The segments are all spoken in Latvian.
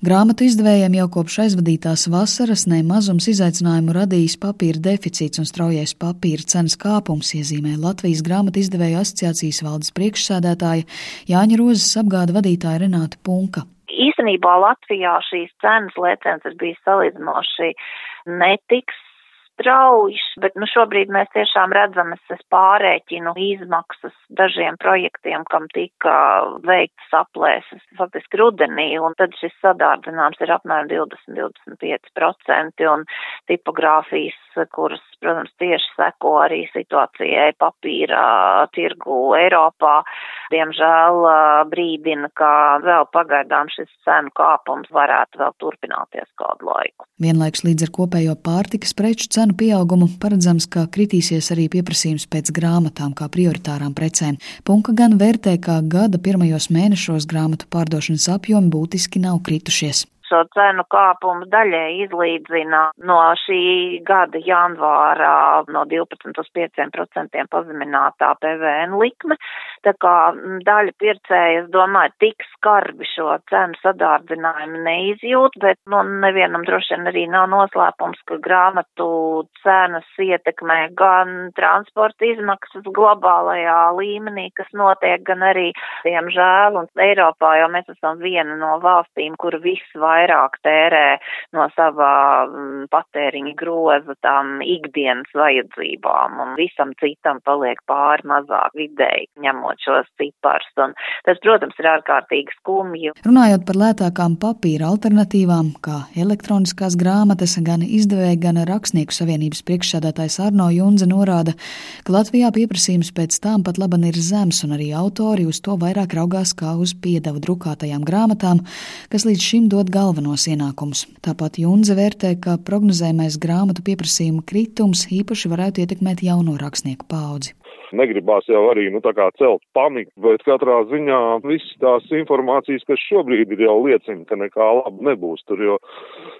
Grāmatu izdevējiem jau kopš aizvadītās vasaras nemazums izaicinājumu radījis papīra deficīts un straujais papīra cenas kāpums, iezīmē Latvijas grāmatu izdevēju asociācijas valdes priekšsēdētāja Jāņa Rozes apgāda vadītāja Renāta Punka. Īstenībā Latvijā šīs cenas lēciens ir bijis salīdzinoši netiks strauji, bet nu, šobrīd mēs tiešām redzam, es, es pārēķinu izmaksas dažiem projektiem, kam tika veikts aplēses faktiski rudenī, un tad šis sadārdzinājums ir apmēram 20-25%, un tipogrāfijas, kuras, protams, tieši seko arī situācijai papīra tirgu Eiropā, diemžēl brīdina, ka vēl pagaidām šis cenu kāpums varētu vēl turpināties kādu laiku. Vienlaiks līdz ar kopējo pārtikas preču cenu pieaugumu paredzams, ka kritīsies arī pieprasījums pēc grāmatām kā prioritārām precēm. Punka gan vērtē, ka gada pirmajos mēnešos grāmatu pārdošanas apjomi būtiski nav kritušies šo cenu kāpumu daļai izlīdzina no šī gada janvāra no 12 uz 5% pazeminātā PVN likme. Tā kā daļa pircēja, es domāju, tik skarbi šo cenu sadārdzinājumu neizjūt, bet nu, nevienam droši vien arī nav noslēpums, ka grāmatu cenas ietekmē gan transporta izmaksas globālajā līmenī, kas notiek, gan arī, diemžēl, un Eiropā jau mēs esam viena no valstīm, kur visvairāk vairāk tērē no savā mm, patēriņa groza tām ikdienas vajadzībām un visam citam paliek pāri mazāk vidēji, ņemot šos ciparus. Un tas, protams, ir ārkārtīgi skumji. Runājot par lētākām papīra alternatīvām, kā elektroniskās grāmatas, gan izdevēja, gan rakstnieku savienības priekšsēdētājs Arno Junze norāda, ka Latvijā pieprasījums pēc tām pat laban ir zems, un arī autori uz to vairāk raugās kā uz piedevu drukātajām grāmatām, kas līdz šim dod galvu galvenos ienākumus. Tāpat Junze vērtē, ka prognozējamais grāmatu pieprasījuma kritums īpaši varētu ietekmēt jauno rakstnieku paudzi negribās jau arī, nu, tā kā celt paniku, bet katrā ziņā viss tās informācijas, kas šobrīd ir jau liecina, ka nekā laba nebūs tur, jo,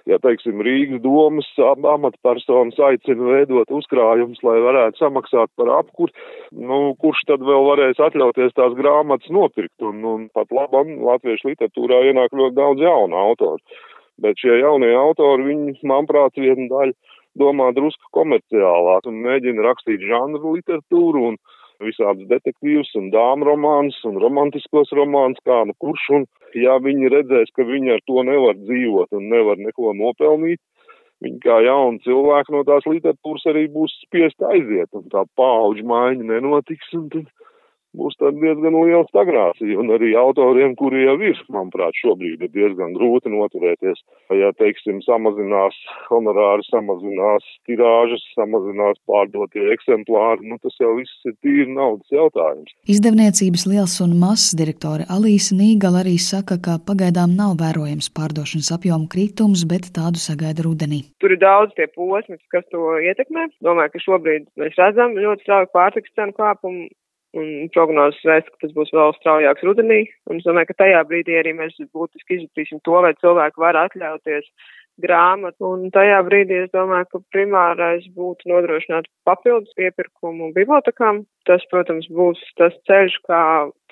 ja, teiksim, Rīgas domas amatpersonas aicina veidot uzkrājumus, lai varētu samaksāt par apkur, nu, kurš tad vēl varēs atļauties tās grāmatas nopirkt, un, un pat labam latviešu literatūrā ienāk ļoti daudz jaunu autoru. Bet šie jaunie autori, viņi, manuprāt, viena daļa domā drusku komerciālāk un mēģina rakstīt žanru literatūru un visādus detektīvus un dāmu romānus un romantiskos romānus, kā nu kurš, un ja viņi redzēs, ka viņi ar to nevar dzīvot un nevar neko nopelnīt, viņi kā jauni cilvēki no tās literatūras arī būs spiest aiziet, un tā pauģu maiņa nenotiks, un tad būs diezgan liela stagnācija, un arī autoriem, kuri jau ir, manuprāt, šobrīd ir diezgan grūti noturēties. Ja, teiksim, samazinās honorāri, samazinās tirāžas, samazinās pārdotie eksemplāri, nu tas jau viss ir tīri naudas jautājums. Izdevniecības liels un mazs direktore Alīsa Nīgala arī saka, ka pagaidām nav vērojams pārdošanas apjomu kritums, bet tādu sagaida rudenī. Tur ir daudz tie posmi, kas to ietekmē. Domāju, ka šobrīd mēs redzam ļoti strauju pārtiks cenu kāpumu un prognozes vēst, ka tas būs vēl straujāks rudenī. Un es domāju, ka tajā brīdī arī mēs būtiski izjutīsim to, vai cilvēki var atļauties grāmatu. Un tajā brīdī es domāju, ka primārais būtu nodrošināt papildus iepirkumu bibliotekām. Tas, protams, būs tas ceļš, kā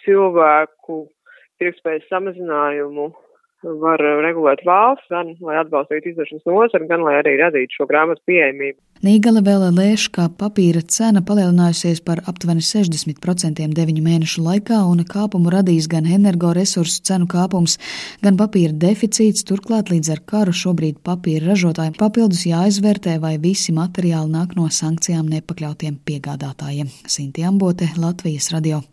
cilvēku pirktspējas samazinājumu var regulēt valsts, gan lai atbalstītu izdošanas nozari, gan lai arī radītu šo grāmatu pieejamību. Nīgala vēl lēš, ka papīra cena palielinājusies par aptuveni 60% deviņu mēnešu laikā, un kāpumu radīs gan energoresursu cenu kāpums, gan papīra deficīts. Turklāt līdz ar karu šobrīd papīra ražotājiem papildus jāizvērtē, vai visi materiāli nāk no sankcijām nepakļautiem piegādātājiem. Sinti Ambote, Latvijas radio.